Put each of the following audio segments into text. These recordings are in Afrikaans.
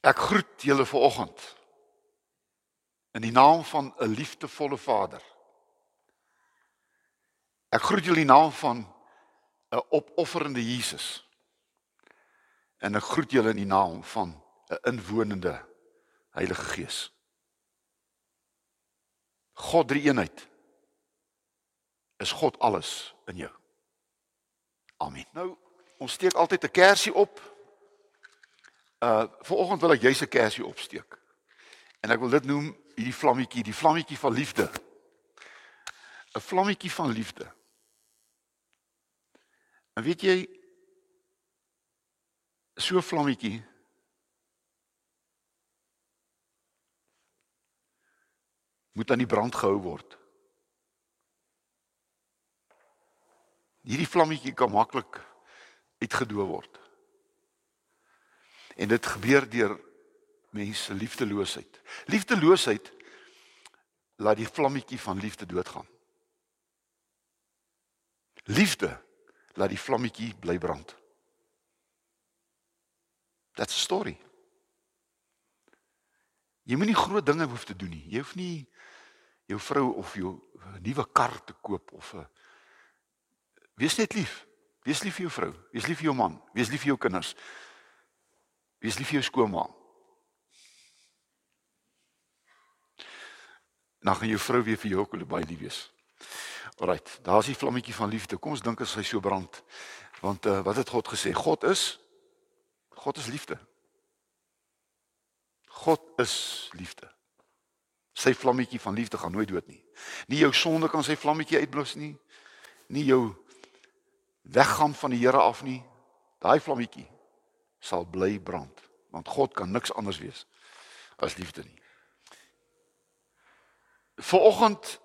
Ek groet julle vanoggend in die naam van 'n liefdevolle Vader. Ek groet julle in die naam van 'n opofferende Jesus. En ek groet julle in die naam van 'n inwonende Heilige Gees. God drie eenheid. Is God alles in jou? Amen. Nou, ons steek altyd 'n kersie op Uh vanoggend wil ek jy se kersie opsteek. En ek wil dit noem hierdie vlammetjie, die vlammetjie van liefde. 'n Vlammetjie van liefde. En weet jy so vlammetjie moet aan die brand gehou word. Hierdie vlammetjie kan maklik uitgedooi word. En dit gebeur deur mense liefdeloosheid. Liefdeloosheid laat die vlammetjie van liefde doodgaan. Liefde laat die vlammetjie bly brand. That's a story. Jy moenie groot dinge hoef te doen nie. Jy hoef nie jou vrou of jou nuwe kar te koop of 'n Wees net lief. Wees lief vir jou vrou, wees lief vir jou man, wees lief vir jou kinders. Wees lief vir jou skoonma. Nou gaan jou vrou weer vir jou ook baie lief wees. Alrite, daar's die vlammetjie van liefde. Kom ons dink as hy so brand. Want uh, wat het God gesê? God is God is liefde. God is liefde. Sy vlammetjie van liefde gaan nooit dood nie. Nie jou sonde kan sy vlammetjie uitblus nie. Nie jou weggaan van die Here af nie. Daai vlammetjie sal bly brand want God kan niks anders wees as liefde nie. Vanoggend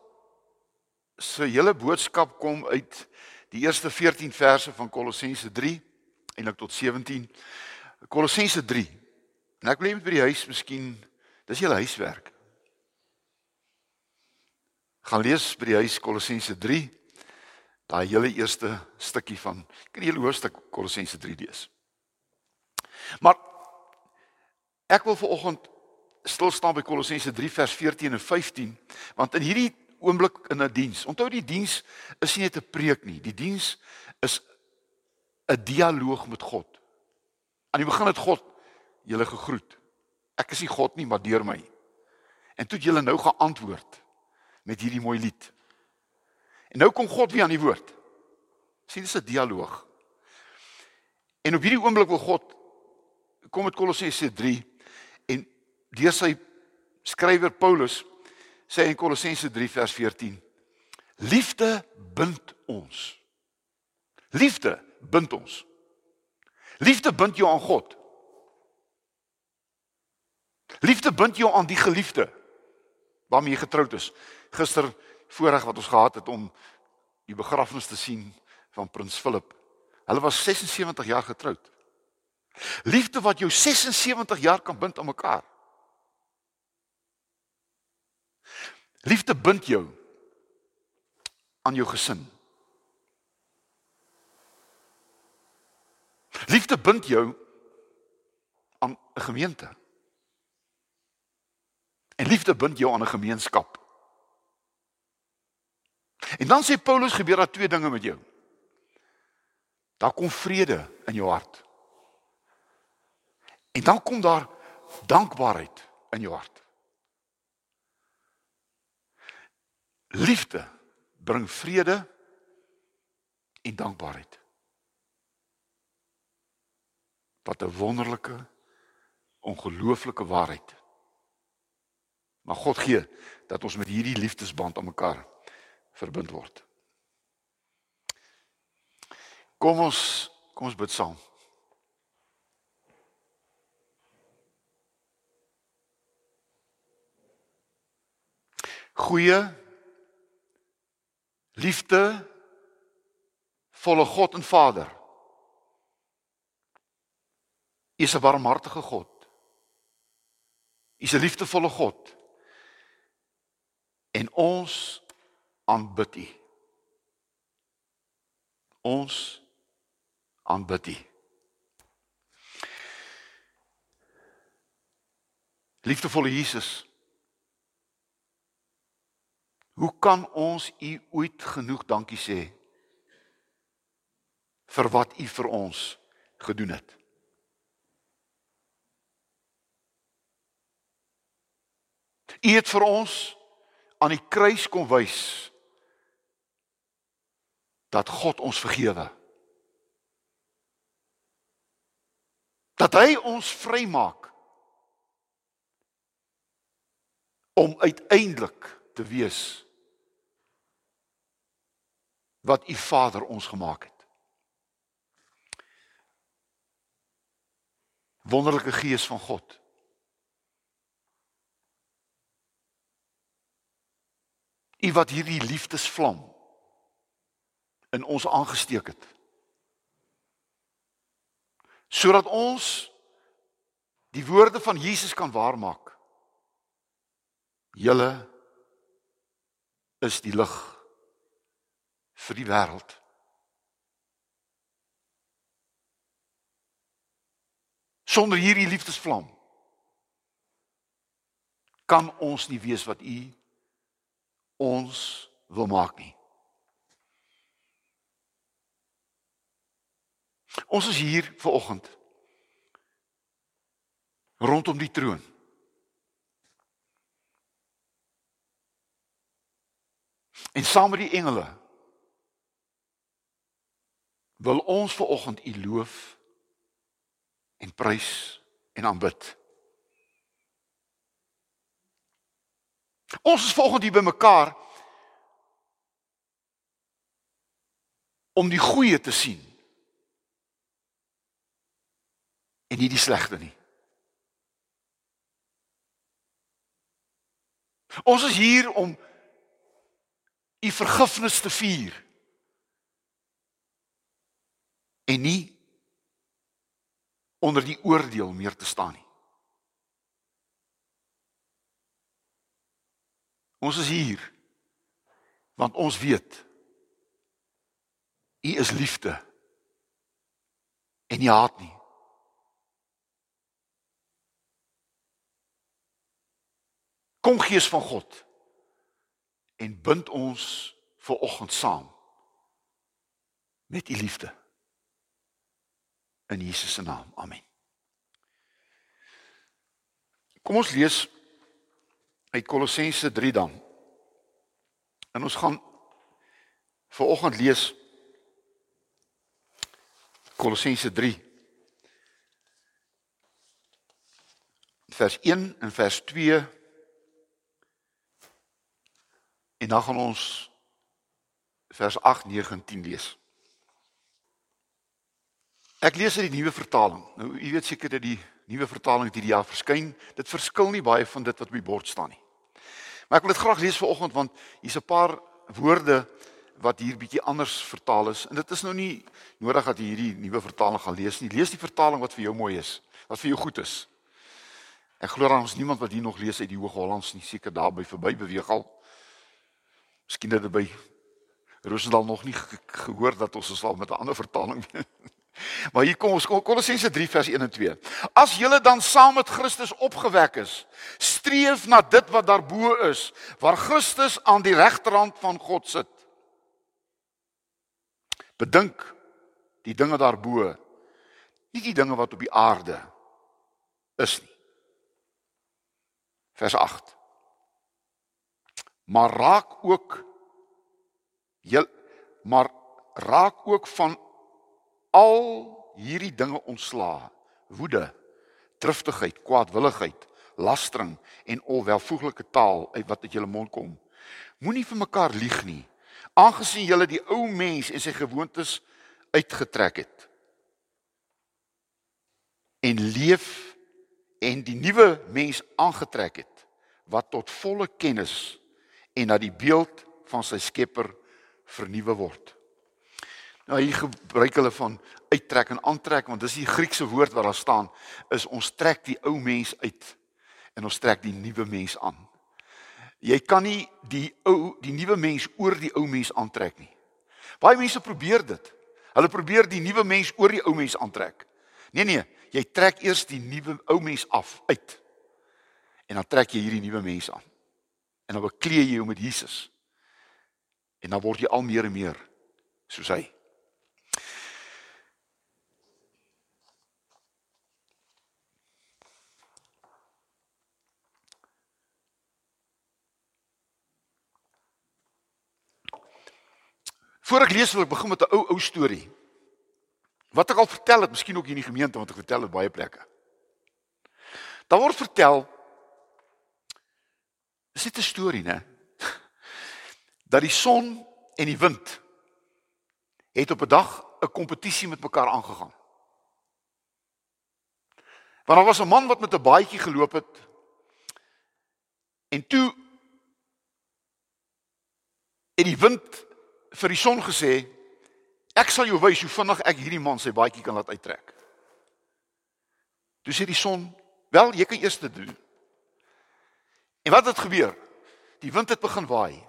se hele boodskap kom uit die eerste 14 verse van Kolossense 3 eintlik tot 17. Kolossense 3. En ek wil net by die huis miskien dis julle huiswerk. Gaan lees by die huis Kolossense 3 daai hele eerste stukkie van kan jy hoofstuk Kolossense 3 lees. Maar ek wil veraloggend stil staan by Kolossense 3 vers 14 en 15 want in hierdie oomblik in 'n diens. Onthou die diens is nie net 'n preek nie. Die diens is 'n dialoog met God. Aan die begin het God julle gegroet. Ek is nie God nie, maar deur my. En toe het julle nou geantwoord met hierdie mooi lied. En nou kom God weer aan die woord. Sien, dis 'n dialoog. En op hierdie oomblik wil God kom met Kolossense 3 en deur sy skrywer Paulus sê in Kolossense 3 vers 14 Liefde bind ons. Liefde bind ons. Liefde bind jou aan God. Liefde bind jou aan die geliefde waarmee jy getroud is. Gister voorreg wat ons gehad het om die begrafnis te sien van prins Philip. Hulle was 76 jaar getroud. Liefde wat jou 76 jaar kan bind aan mekaar. Liefde bind jou aan jou gesin. Liefde bind jou aan 'n gemeente. En liefde bind jou aan 'n gemeenskap. En dan sê Paulus gebeur daar twee dinge met jou. Daar kom vrede in jou hart. En dan kom daar dankbaarheid in jou hart. Liefde bring vrede en dankbaarheid. Wat 'n wonderlike ongelooflike waarheid. Maar God gee dat ons met hierdie liefdesband aan mekaar verbind word. Kom ons kom ons bid saam. Goeie liefde volle God en Vader. U is 'n barmhartige God. U is 'n liefdevolle God. En ons aanbid U. Ons aanbid U. Liefdevolle Jesus. Hoe kan ons U ooit genoeg dankie sê vir wat U vir ons gedoen het? U het vir ons aan die kruis kom wys dat God ons vergewe. Dat hy ons vrymaak om uiteindelik te wees wat u Vader ons gemaak het. Wonderlike gees van God. U wat hierdie liefdesvlam in ons aangesteek het. Sodat ons die woorde van Jesus kan waarmaak. Julle is die lig vir die wêreld. Sonder hierdie liefdesvlam kan ons nie wees wat u ons wil maak nie. Ons is hier ver oggend rondom die troon. En saam met die engele wil ons ver oggend U loof en prys en aanbid. Ons is volgens hier bymekaar om die goeie te sien en nie die slegte nie. Ons is hier om u vergifnis te vier en nie onder die oordeel meer te staan nie. Ons is hier want ons weet u is liefde en nie haat nie. Kom Gees van God en bind ons ver oggend saam met u liefde. In Jesus se naam. Amen. Kom ons lees uit Kolossense 3 dan. En ons gaan ver oggend lees Kolossense 3 vers 1 en vers 2 En dan gaan ons vers 8, 9 en 10 lees. Ek lees uit die nuwe vertaling. Nou u weet seker dat die nuwe vertaling hierdie jaar verskyn. Dit verskil nie baie van dit wat op die bord staan nie. Maar ek wil dit graag lees vanoggend want hier's 'n paar woorde wat hier bietjie anders vertaal is en dit is nou nie nodig dat jy hierdie nuwe vertaling gaan lees nie. Lees die vertaling wat vir jou mooi is, wat vir jou goed is. Ek glo daar is niemand wat hier nog lees uit die Hoog-Hollands nie, seker daarby verby beweeg al. Miskien het dit by Rosendal nog nie ge gehoor dat ons sal met 'n ander vertaling. Maar hier kom ons Kolossense 3 vers 1 en 2. As julle dan saam met Christus opgewek is, streef na dit wat daarbo is, waar Christus aan die regterhand van God sit. Bedink die dinge daarbo, nie die dinge wat op die aarde is nie. Vers 8 maar raak ook jy maar raak ook van al hierdie dinge ontslaa woede driftigheid kwaadwilligheid lastering en onwelvoeglike taal uit wat uit julle mond kom. Moenie vir mekaar lieg nie aangesien julle die ou mens en sy gewoontes uitgetrek het. En leef en die nuwe mens aangetrek het wat tot volle kennis en dat die beeld van sy Skepper vernuwe word. Nou hier gebruik hulle van uittrek en aantrek want dis die Griekse woord wat daar staan is ons trek die ou mens uit en ons trek die nuwe mens aan. Jy kan nie die ou die nuwe mens oor die ou mens aantrek nie. Baie mense probeer dit. Hulle probeer die nuwe mens oor die ou mens aantrek. Nee nee, jy trek eers die nuwe ou mens af uit. En dan trek jy hierdie nuwe mense aan. En dan bekleë jy jou met Jesus. En dan word jy al meer en meer soos hy. Voor ek lees wil ek begin met 'n ou ou storie. Wat ek al vertel het, miskien ook hier in die gemeente want ek vertel dit baie plekke. Daar word vertel Dis net 'n storie, né? Dat die son en die wind het op 'n dag 'n kompetisie met mekaar aangegaan. Want daar was 'n man wat met 'n baadjie geloop het en toe het die wind vir die son gesê ek sal jou wys hoe vinnig ek hierdie man sy baadjie kan laat uittrek. Toe sê die son, "Wel, jy kan eers dit doen." En wat het gebeur? Die wind het begin waai.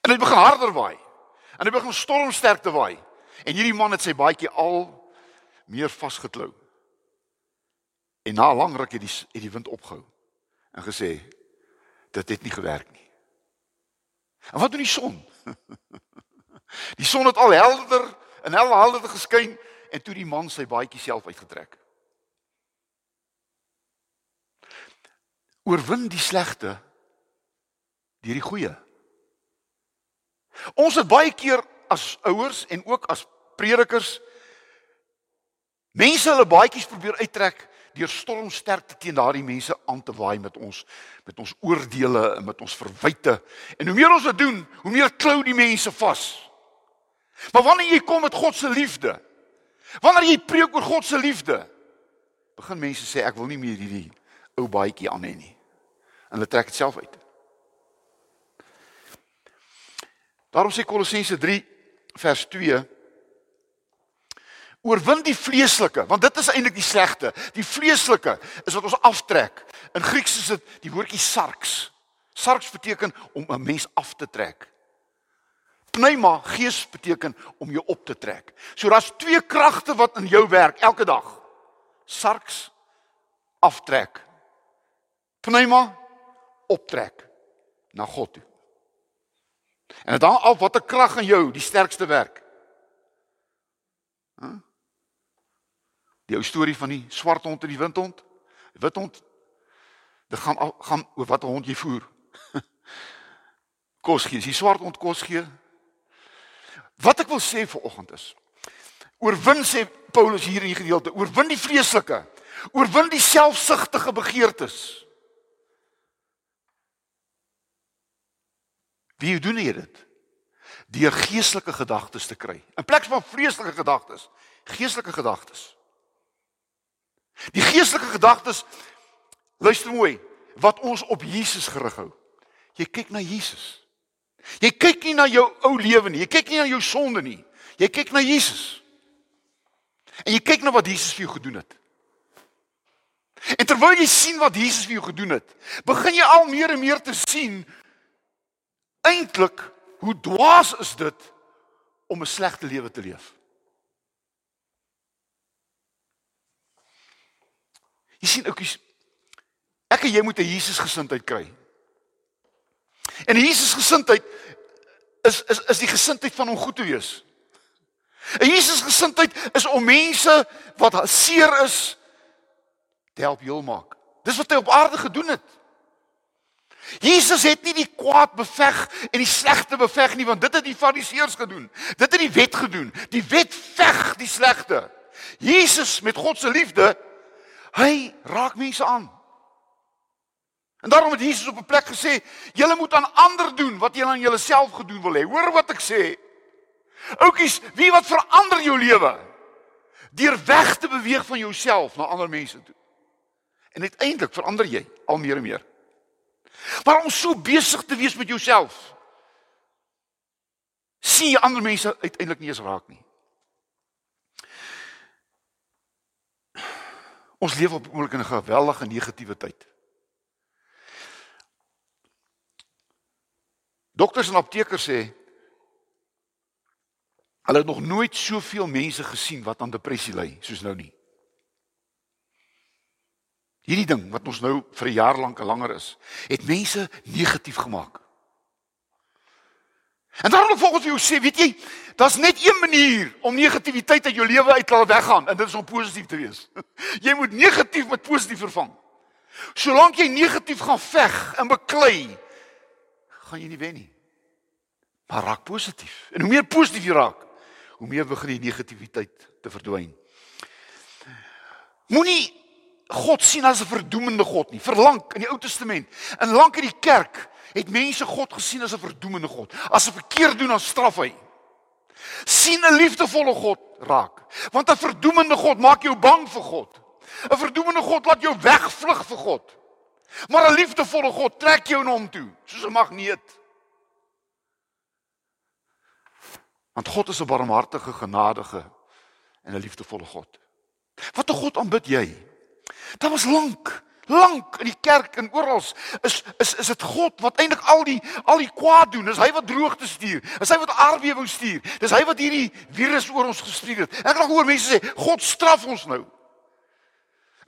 En dit begin harder waai. En dit begin stormsterk te waai. En hierdie man het sy baadjie al meer vasgeklou. En na lank ruk het die het die wind opgehou en gesê dit het nie gewerk nie. En wat doen die son? Die son het al helder en hel helder geskyn en toe die man sy baadjie self uitgetrek. Oorwin die slegte deur die goeie. Ons het baie keer as ouers en ook as predikers mense hulle baadjies probeer uittrek deur stormsterkte teen daardie mense aan te waai met ons met ons oordeele en met ons verwyte. En hoe meer ons dit doen, hoe meer klou die mense vas. Maar wanneer jy kom met God se liefde, wanneer jy preek oor God se liefde, begin mense sê ek wil nie meer hierdie ou baadjie aan hê nie. En hulle trek dit self uit. Daarom sê Kolossense 3 vers 2 Oorwin die vleeslike, want dit is eintlik die slegte. Die vleeslike is wat ons aftrek. In Grieks is dit die woordjie sarx. Sarx beteken om 'n mens af te trek. Pneuma, gees beteken om jou op te trek. So daar's twee kragte wat in jou werk elke dag. Sarx aftrek. Pneuma optrek na God toe. En dan al wat 'n krag in jou die sterkste werk. Huh? Die ou storie van die swart hond en die wit hond. Wit hond dit gaan al, gaan oor wat 'n hond jy voer. kos gee, die swart hond kos gee. Wat ek wil sê vir oggend is oorwin sê Paulus hier in die gedeelte, oorwin die vreeslike, oorwin die selfsugtige begeertes. Wie doen jy dit? Deur geestelike gedagtes te kry. In plek van vreeslike gedagtes, geestelike gedagtes. Die geestelike gedagtes luister mooi wat ons op Jesus gerig hou. Jy kyk na Jesus. Jy kyk nie na jou ou lewe nie. Jy kyk nie na jou sonde nie. Jy kyk na Jesus. En jy kyk na wat Jesus vir jou gedoen het. En terwyl jy sien wat Jesus vir jou gedoen het, begin jy al meer en meer te sien eintlik hoe dwaas is dit om 'n slegte lewe te leef. Jy sien oukies, ek en jy moet 'n Jesus gesindheid kry. En die Jesus gesindheid is is is die gesindheid van om goed te wees. 'n Jesus gesindheid is om mense wat seer is te help heel maak. Dis wat hy op aarde gedoen het. Jesus het nie die kwaad beveg en die slegte beveg nie want dit het die fariseërs gedoen. Dit het die wet gedoen. Die wet veg die slegte. Jesus met God se liefde Hy raak mense aan. En daarom het Jesus op 'n plek gesê, julle moet aan ander doen wat julle aan julleself gedoen wil hê. Hoor wat ek sê. Oukies, wie wat verander jou lewe? Deur weg te beweeg van jouself na ander mense toe. En uiteindelik verander jy al meer en meer. Maar om so besig te wees met jouself, sien jy ander mense uiteindelik nie eens raak nie. Ons leef op oomblik in 'n geweldige negatiewe tyd. Dokters en aptekers sê hulle het nog nooit soveel mense gesien wat aan depressie ly soos nou nie. Hierdie ding wat ons nou vir 'n jaar lank langer is, het mense negatief gemaak. En daarom wil ek vir jou sê, weet jy, daar's net een manier om negativiteit uit jou lewe uit te laat weggaan en dit is om positief te wees. Jy moet negatief met positief vervang. Solank jy negatief gaan veg en beklei, gaan jy nie wen nie. Maar raak positief. En hoe meer positief jy raak, hoe meer begin die negativiteit te verdwyn. Moenie God sien as 'n verdoemende God nie. Verlang in die Ou Testament, en lank in die kerk het mense God gesien as 'n verdoemende God. As 'n verkeerd doen dan straf hy. sien 'n liefdevolle God raak. Want 'n verdoemende God maak jou bang vir God. 'n Verdoemende God laat jou wegvlug vir God. Maar 'n liefdevolle God trek jou na hom toe, soos 'n magneet. Want God is 'n barmhartige, genadige en 'n liefdevolle God. Wat 'n God aanbid jy? Dit was lank, lank in die kerk en oral is is is dit God wat eintlik al die al die kwaad doen. Dis hy wat droogte stuur. Dis hy wat aardbewing stuur. Dis hy wat hierdie virus oor ons gestuur het. Ek hoor mense sê God straf ons nou.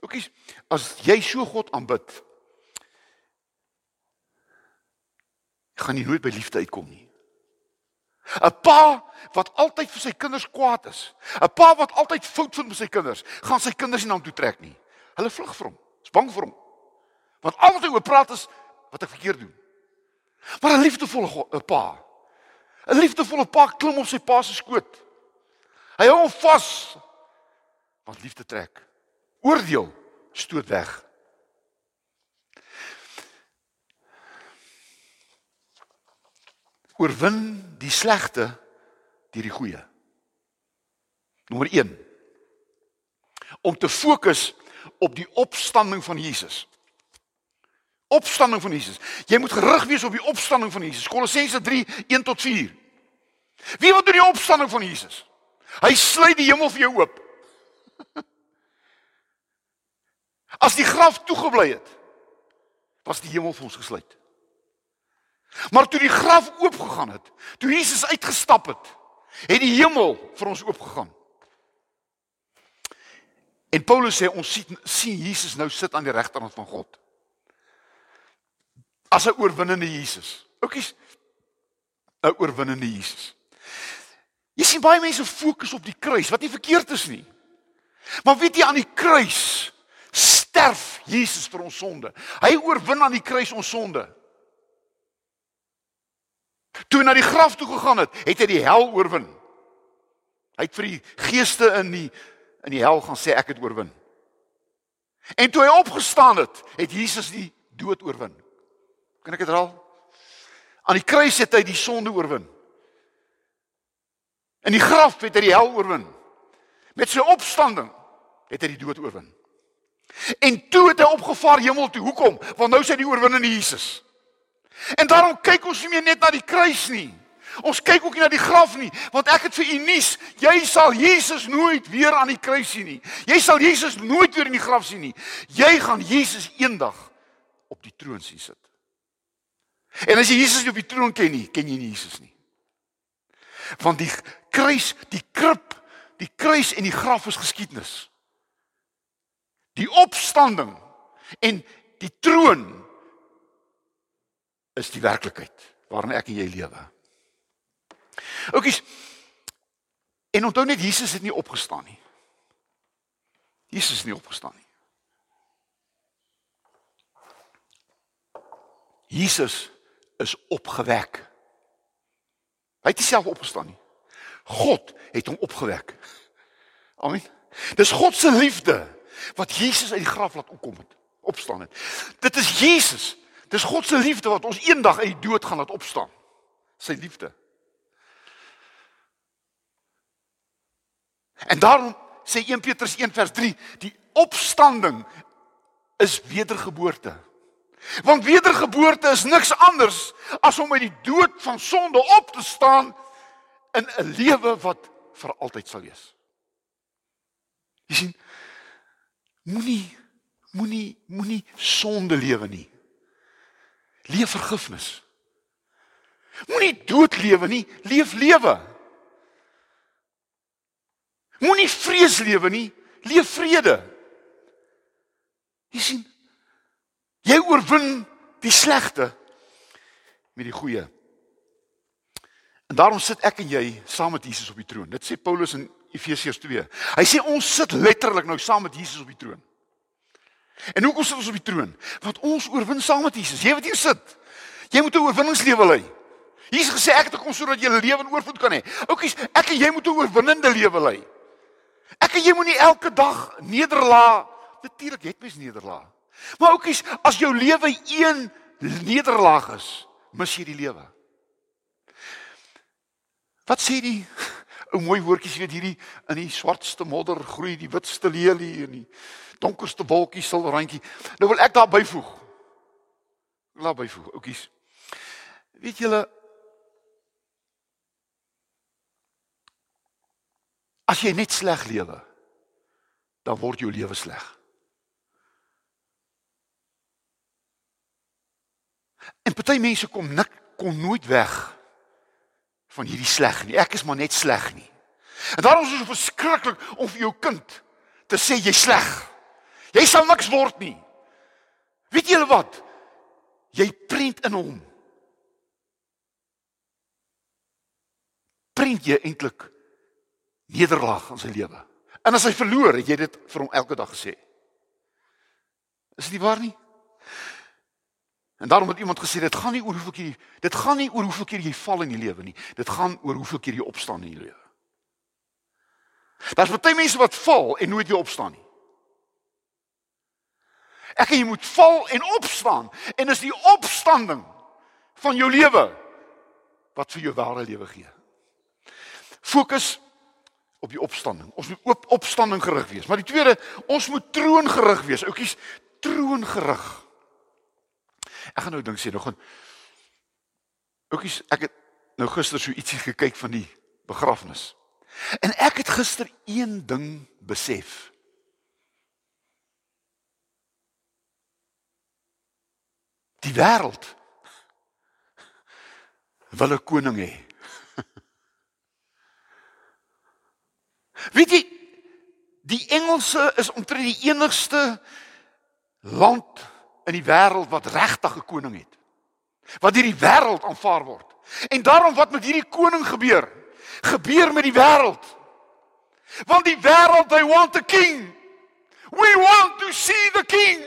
Oukies, as jy so God aanbid, gaan jy nooit by liefde uitkom nie. 'n Pa wat altyd vir sy kinders kwaad is. 'n Pa wat altyd fout vind met sy kinders, gaan sy kinders nie na hom toe trek nie. Hulle vlug vir hom. Is bang vir hom. Want al wat hy oor praat is wat ek verkeerd doen. Maar 'n liefdevolle 'n pa. 'n Liefdevolle pa klim op sy pa se skoot. Hy hou hom vas. Want liefde trek. Oordeel stoot weg. Oorwin die slegte deur die goeie. Nommer 1. Om te fokus op die opstanding van Jesus. Opstanding van Jesus. Jy moet gerig wees op die opstanding van Jesus. Kolossense 3 1 tot 4. Wie wat doen die opstanding van Jesus? Hy sluit die hemel vir jou oop. As die graf toegebly het, was die hemel vir ons gesluit. Maar toe die graf oopgegaan het, toe Jesus uitgestap het, het die hemel vir ons oopgegaan. En Paulus sê ons sien sien Jesus nou sit aan die regterkant van God. As 'n oorwinnende Jesus. Oukies 'n oorwinnende Jesus. Jy sien baie mense fokus op die kruis, wat nie verkeerd is nie. Maar weet jy aan die kruis sterf Jesus vir ons sonde. Hy oorwin aan die kruis ons sonde. Toe hy na die graf toe gegaan het, het hy die hel oorwin. Hy het vir die geeste in die in die hel gaan sê ek het oorwin. En toe hy opgestaan het, het Jesus die dood oorwin. Kan ek dit herhaal? Aan die kruis het hy die sonde oorwin. In die graf het hy die hel oorwin. Met sy opstanding het hy die dood oorwin. En toe het hy opgevaar hemel toe. Hoekom? Want nou sê die oorwinnende Jesus. En daarom kyk ons nie meer net na die kruis nie. Ons kyk ook nie na die graf nie, want ek het vir u nuus, jy sal Jesus nooit weer aan die kruis sien nie. Jy sal Jesus nooit weer in die graf sien nie. Jy gaan Jesus eendag op die troon sien sit. En as jy Jesus nie op die troon ken nie, ken jy nie Jesus nie. Want die kruis, die krib, die kruis en die graf is geskiedenis. Die opstanding en die troon is die werklikheid waarin ek en jy lewe. Oukies. En onthou net Jesus het nie opgestaan nie. Jesus het nie opgestaan nie. Jesus is opgewek. Hy het nie self opgestaan nie. God het hom opgewek. Amen. Dis God se liefde wat Jesus uit die graf laat opkom het, opstaan het. Dit is Jesus. Dis God se liefde wat ons eendag uit die dood gaan laat opstaan. Sy liefde. En daarom sê 1 Petrus 1 vers 3, die opstanding is wedergeboorte. Want wedergeboorte is niks anders as om uit die dood van sonde op te staan in 'n lewe wat vir altyd sal wees. Jy sien, moenie moenie moenie sonde lewe nie. Leef vergifnis. Moenie dood lewe nie, leef lewe. Moenie vrees lewe nie, leef vrede. Jy sien, Jy oorwin die slegte met die goeie. En daarom sit ek en jy saam met Jesus op die troon. Dit sê Paulus in Efesiërs 2. Hy sê ons sit letterlik nou saam met Jesus op die troon. En hoekom sit ons op die troon? Want ons oorwin saam met Jesus. Jy wat hier sit. Jy moet 'n oorwinningslewe lei. Jesus gesê ek het gekom sodat jy lewe in oorvloed kan hê. Oukies, ek en jy moet 'n oorwinnende lewe lei. Ek en jy moet nie elke dag nederlaag. Natuurlik het mens nederlaag. Maar oukies, as jou lewe een nederlaag is, mis jy die lewe. Wat sê die ou mooi woordjies weet hierdie in die swartste modder groei die witste lelie en die donkerste wolkie silwer randjie. Nou wil ek daar byvoeg. Laat byvoeg, oukies. Weet julle As jy net sleg lewe, dan word jou lewe sleg. En party mense kom nik kom nooit weg van hierdie sleg nie. Ek is maar net sleg nie. En daarom is dit so verskriklik om vir jou kind te sê jy's sleg. Jy sal niks word nie. Weet julle wat? Jy prent in hom. Prent jy eintlik nederlaag in sy lewe. En as hy verloor, het jy dit vir hom elke dag gesê. Is dit waar nie? En daarom het iemand gesê dit gaan nie oor hoeveel keer dit gaan nie oor hoeveel keer jy val in die lewe nie. Dit gaan oor hoeveel keer jy opstaan in die lewe. Daar's baie mense wat val en nooit weer opstaan nie. Ek en jy moet val en opstaan en is die opstanding van jou lewe wat vir jou ware lewe gee. Fokus op die opstanding. Ons moet op opstanding gerig wees. Maar die tweede, ons moet troon gerig wees. Oukies, troon gerig. Ek gaan nou dink sê nog gaan Oukies, ek het nou gister so ietsie gekyk van die begrafnis. En ek het gister een ding besef. Die wêreld wil 'n koning hê. Weet jy, die Engelse is omtrent die enigste land in die wêreld wat regtig 'n koning het. Wat deur die wêreld aanvaar word. En daarom wat met hierdie koning gebeur? Gebeur met die wêreld. Want die wêreld, they want a king. We want to see the king.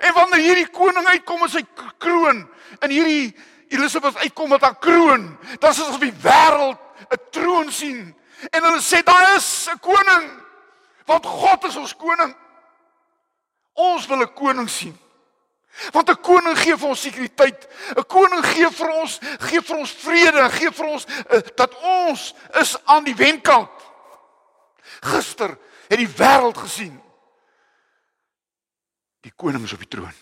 En wanneer hierdie koning uitkom met sy kroon en hierdie Elisabeth uitkom met haar kroon, dan is dit asof die wêreld 'n troon sien En hulle sê daar is 'n koning. Want God is ons koning. Ons wil 'n koning sien. Want 'n koning gee vir ons sekuriteit. 'n Koning gee vir ons gee vir ons vrede, gee vir ons uh, dat ons is aan die wenkant. Gister het die wêreld gesien. Die koning is op die troon.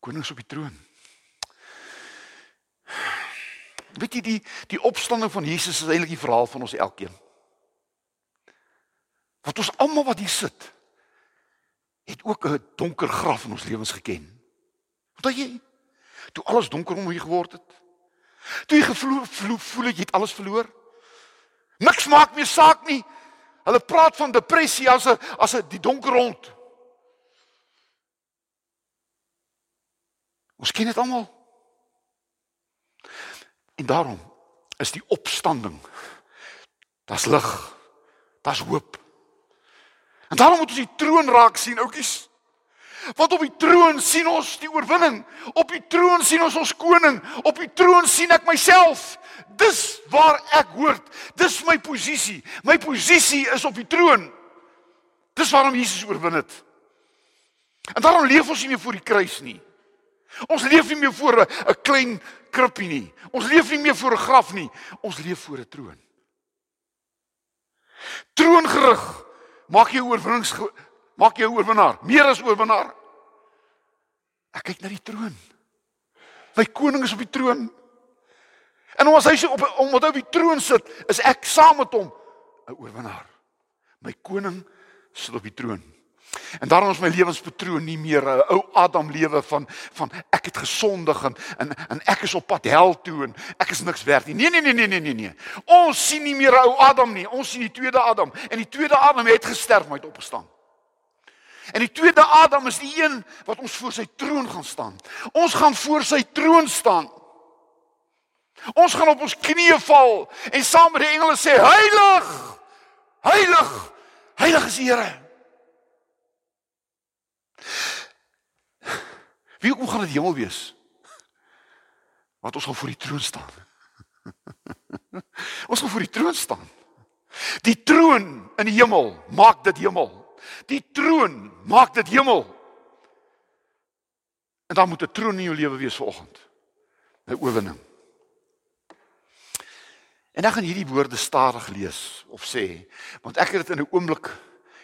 Koning is op die troon. Weet jy die die opstanding van Jesus is eintlik die verhaal van ons elkeen. Want ons almal wat hier sit het ook 'n donker graf in ons lewens geken. Want jy toe alles donker om hier geword het. Toe jy gevoel voel, voel jy het alles verloor. Niks maak meer saak nie. Hulle praat van depressie as 'n as 'n die donker rond. Ons ken dit almal. En daarom is die opstanding. Das lig. Das hoop. En daarom moet ons die troon raak sien, oudjies. Want op die troon sien ons die oorwinning. Op die troon sien ons ons koning. Op die troon sien ek myself. Dis waar ek hoort. Dis my posisie. My posisie is op die troon. Dis waarom Jesus oorwin het. En daarom leef ons nie meer voor die kruis nie. Ons leef nie meer voor 'n klein krippie nie. Ons leef nie meer voor 'n graf nie. Ons leef voor 'n troon. Troongerig maak jou oorwinnings maak jou oorwinnaar, meer as oorwinnaar. Ek kyk na die troon. My koning is op die troon. En omdat hy op omdat hy op die troon sit, is ek saam met hom 'n oorwinnaar. My koning sit op die troon. En daarom is my lewenspatroon nie meer 'n ou Adam lewe van van ek het gesondig en, en en ek is op pad hel toe en ek is niks werd nie. Nee nee nee nee nee nee nee. Ons sien nie meer ou Adam nie. Ons sien die tweede Adam en die tweede Adam het gesterf maar het opgestaan. En die tweede Adam is die een wat ons voor sy troon gaan staan. Ons gaan voor sy troon staan. Ons gaan op ons knieë val en saam met die engele sê heilig! Heilig! Heilig is die Here. Wie hoe gaan dit hemel wees? Want ons gaan voor die troon staan. ons gaan voor die troon staan. Die troon in die hemel maak dit hemel. Die troon maak dit hemel. En dan moet 'n troon in jou lewe wees vanoggend. 'n Oorwinning. En dan gaan hierdie woorde stadig lees of sê, want ek het dit in 'n oomblik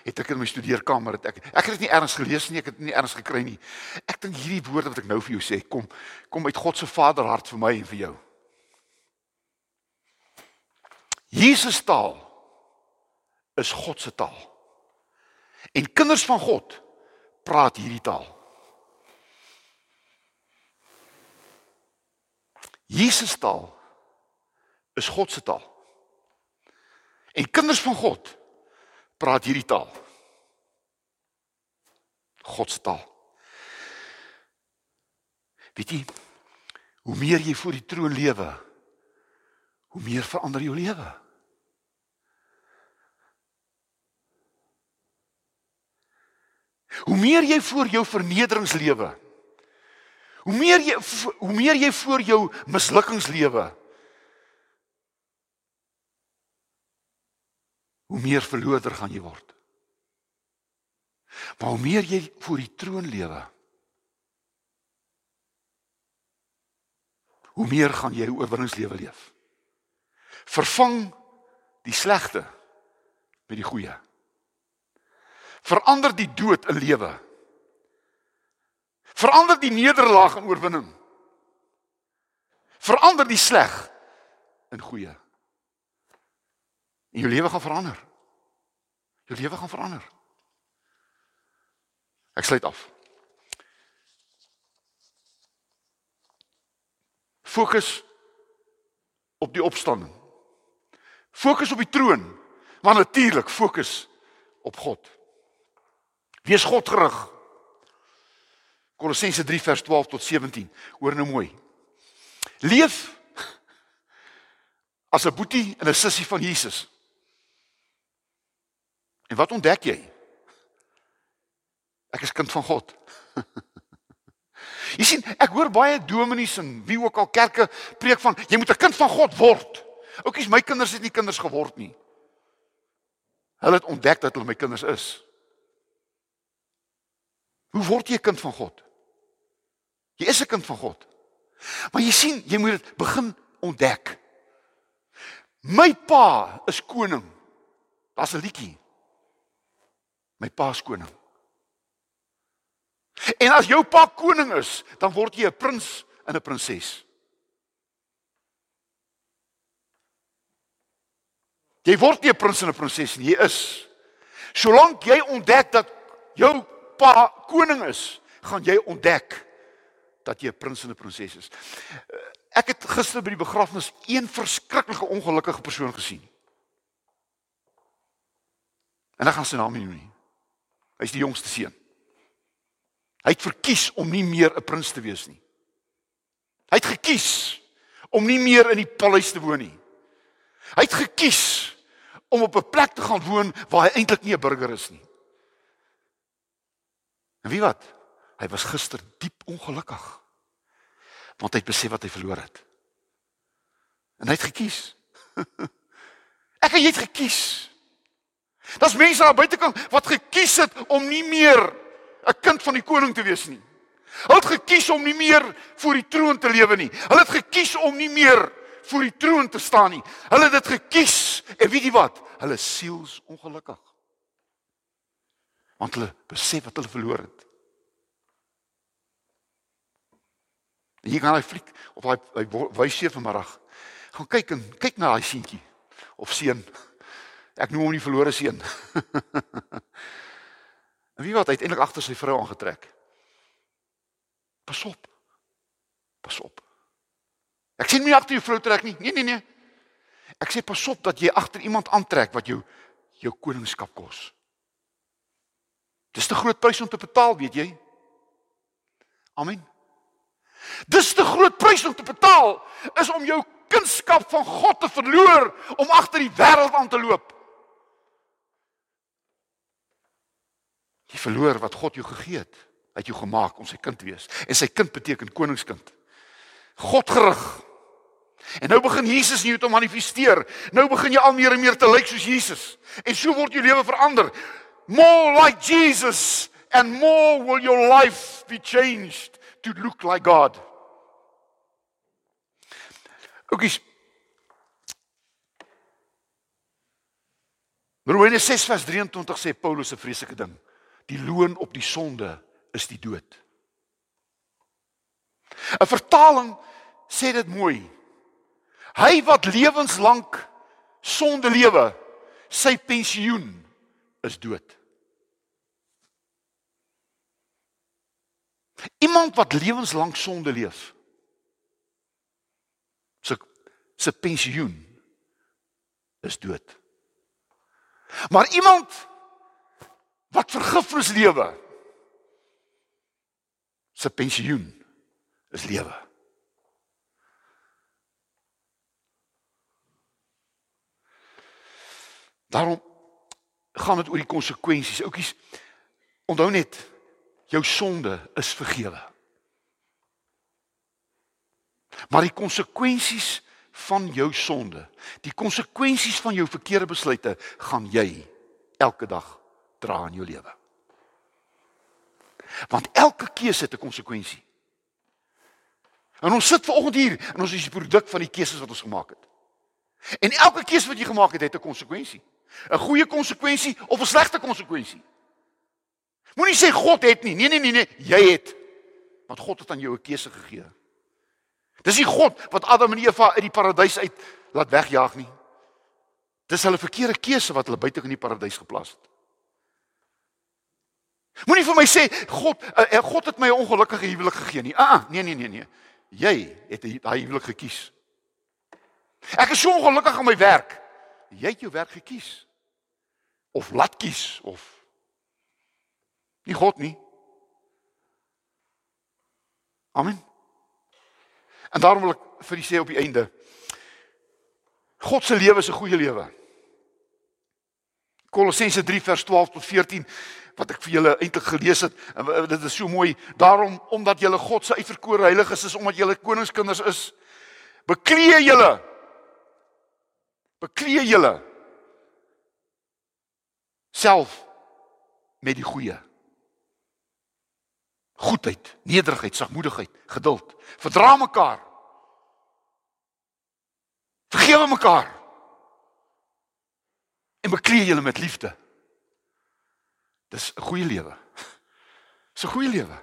het ek in my studeerkamer het ek ek het dit nie ergens gelees nie, ek het dit nie ergens gekry nie. Ek dink hierdie woorde wat ek nou vir jou sê, kom kom uit God se Vaderhart vir my en vir jou. Jesus taal is God se taal. En kinders van God praat hierdie taal. Jesus taal is God se taal. En kinders van God praat hierdie taal. God se taal. Weet jy, hoe meer jy voor die troon lewe, hoe meer verander jou lewe. Hoe meer jy voor jou vernederings lewe, hoe meer jy hoe meer jy voor jou mislukkings lewe, hoe meer verloder gaan jy word. Maar hoe meer jy voor die troon lewe, hoe meer gaan jy 'n oorwinningslewe leef. Vervang die slegte met die goeie. Verander die dood in lewe. Verander die nederlaag in oorwinning. Verander die sleg in goeie. En jou lewe gaan verander. Jou lewe gaan verander. Ek sluit af. Fokus op die opstanding. Fokus op die troon, maar natuurlik fokus op God. Wees God gerig. Kolossense 3 vers 12 tot 17. Hoor nou mooi. Leef as 'n boetie en 'n sussie van Jesus. En wat ontdek jy? Ek is kind van God. jy sien, ek hoor baie dominees en wie ook al kerke preek van jy moet 'n kind van God word. Oukies, my kinders het nie kinders geword nie. Hulle het ontdek dat hulle my kinders is. Hoe word jy 'n kind van God? Jy is 'n kind van God. Maar jy sien, jy moet dit begin ontdek. My pa is koning. Daar's 'n liedjie. My pa is koning. En as jou pa koning is, dan word jy 'n prins en 'n prinses. Jy word nie 'n prins en 'n prinses nie, jy is. Solank jy ontdek dat jou pa koning is, gaan jy ontdek dat jy 'n prins en 'n prinses is. Ek het gister by die begrafnis een verskriklike ongelukkige persoon gesien. En ek gaan sy naam nie noem nie. Hy's die jongste seun. Hy het verkies om nie meer 'n prins te wees nie. Hy het gekies om nie meer in die paleis te woon nie. Hy het gekies om op 'n plek te gaan woon waar hy eintlik nie 'n burger is nie. En wie wat? Hy was gister diep ongelukkig. Want hy het besef wat hy verloor het. En hy het gekies. Ek en jy het gekies. Daar's mense aan buitekant wat gekies het om nie meer 'n kind van die koning te wees nie. Hulle het gekies om nie meer voor die troon te lewe nie. Hulle het gekies om nie meer voor die troon te staan nie. Hulle het dit gekies en weet jy wat? Hulle siels ongelukkig. Want hulle besef wat hulle verloor het. Jy gaan hy fliek of hy hy wysie vanmiddag. Gaan kyk en kyk na daai seentjie of seun. Ek noem hom die verlore seun. en wie wat uiteindelik agter sy vrou aangetrek. Pas op. Pas op. Ek sien nie agter jou vrou trek nie. Nee nee nee. Ek sê pas op dat jy agter iemand aantrek wat jou jou koningskap kos. Dis te groot prys om te betaal, weet jy? Amen. Dis te groot prys om te betaal is om jou kunskap van God te verloor om agter die wêreld aan te loop. Jy verloor wat God jou gegee het. Hy het jou gemaak om sy kind te wees. En sy kind beteken koningskind. God gerig. En nou begin Jesus in jou te manifesteer. Nou begin jy al meer en meer te lyk soos Jesus. En so word jou lewe verander. More like Jesus and more will your life be changed to look like God. Oukies. Romeine 6 vers 23 sê Paulus 'n vreeslike ding. Die loon op die sonde is die dood. 'n Vertaling sê dit mooi. Hy wat lewenslank sonde lewe, sy pensioen is dood. Iemand wat lewenslank sonde leef, se se pensioen is dood. Maar iemand wat vergifnis lewe, se pensioen is lewe. Daarom gaan dit oor die konsekwensies. Oukies, onthou net jou sonde is vergewe. Maar die konsekwensies van jou sonde, die konsekwensies van jou verkeerde besluite gaan jy elke dag dra in jou lewe. Want elke keuse het 'n konsekwensie. En ons sit vanoggend hier en ons is die produk van die keuses wat ons gemaak het. En elke keuse wat jy gemaak het, het 'n konsekwensie. 'n Goeie konsekwensie of 'n slegte konsekwensie. Moenie sê God het nie. Nee nee nee nee, jy het. Want God het aan jou 'n keuse gegee. Dis nie God wat Adam en Eva uit die paradys uit laat wegjaag nie. Dis hulle verkeerde keuse wat hulle buite in die paradys geplaas het. Moenie vir my sê God uh, God het my 'n ongelukkige huwelik gegee nie. Ah, nee nee nee nee. Jy het daai huwelik gekies. Ek is so ongelukkig aan my werk. Jy het jou werk gekies. Of laat kies of nie God nie. Amen. En daarom wil ek vir u sê op die einde God se lewe is 'n goeie lewe. Kolossense 3 vers 12 tot 14 wat ek vir julle eintlik gelees het en dit is so mooi. Daarom omdat julle God se uitverkore heiliges is omdat julle koningskinders is bekleë julle bekleë julle self met die goeie. Goedheid nederigheid sagmoedigheid geduld. Verdra mekaar. Vergewe mekaar en bekleë julle met liefde Dis 'n goeie lewe. Dis 'n goeie lewe.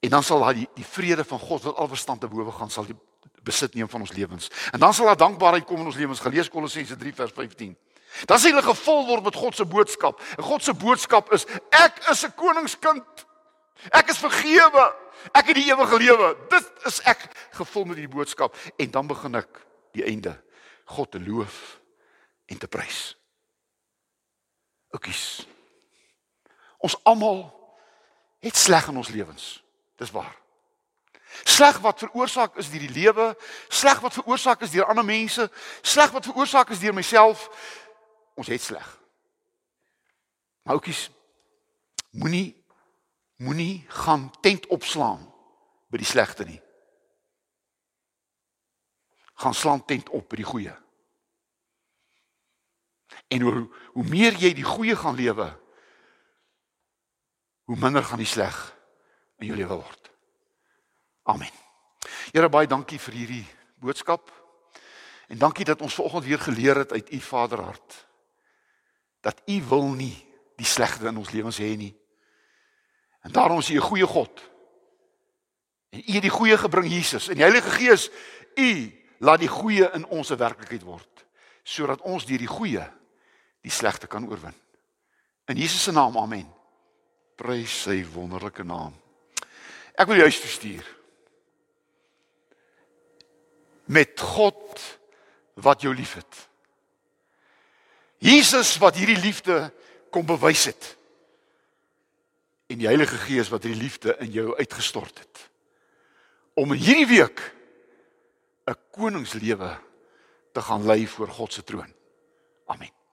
En dan sal daai die, die vrede van God wat al verstand te bowe gaan sal besit neem van ons lewens. En dan sal daar dankbaarheid kom in ons lewens. Gelees Kolossense 3 vers 15. Dan sal hulle gevul word met God se boodskap. En God se boodskap is ek is 'n koningskind. Ek is vergewe. Ek het die ewige lewe. Dit is ek gevul met die boodskap en dan begin ek die einde God te loof en te prys. Oukies. Ons almal het sleg in ons lewens. Dis waar. Sleg wat veroorsaak is deur die lewe, sleg wat veroorsaak is deur ander mense, sleg wat veroorsaak is deur myself. Ons het sleg. Maar oukies, moenie moenie gaan tent opslaan by die slegte nie. Gaan slaan tent op by die goeie. En hoe hoe meer jy die goeie gaan lewe, hoe minder gaan die sleg in jou lewe word. Amen. Here baie dankie vir hierdie boodskap. En dankie dat ons vanoggend weer geleer het uit u Vaderhart dat u wil nie die slegte in ons lewens hê nie. En daarom is u 'n goeie God. En u het die goeie gebring Jesus en die Heilige Gees, u laat die goeie in ons werklikheid word sodat ons deur die goeie die slegte kan oorwin. In Jesus se naam, amen. Prys sy wonderlike naam. Ek wil jou stuur. Met God wat jou liefhet. Jesus wat hierdie liefde kom bewys het. En die Heilige Gees wat die liefde in jou uitgestort het. Om hierdie week 'n koningslewe te gaan lei voor God se troon. Amen.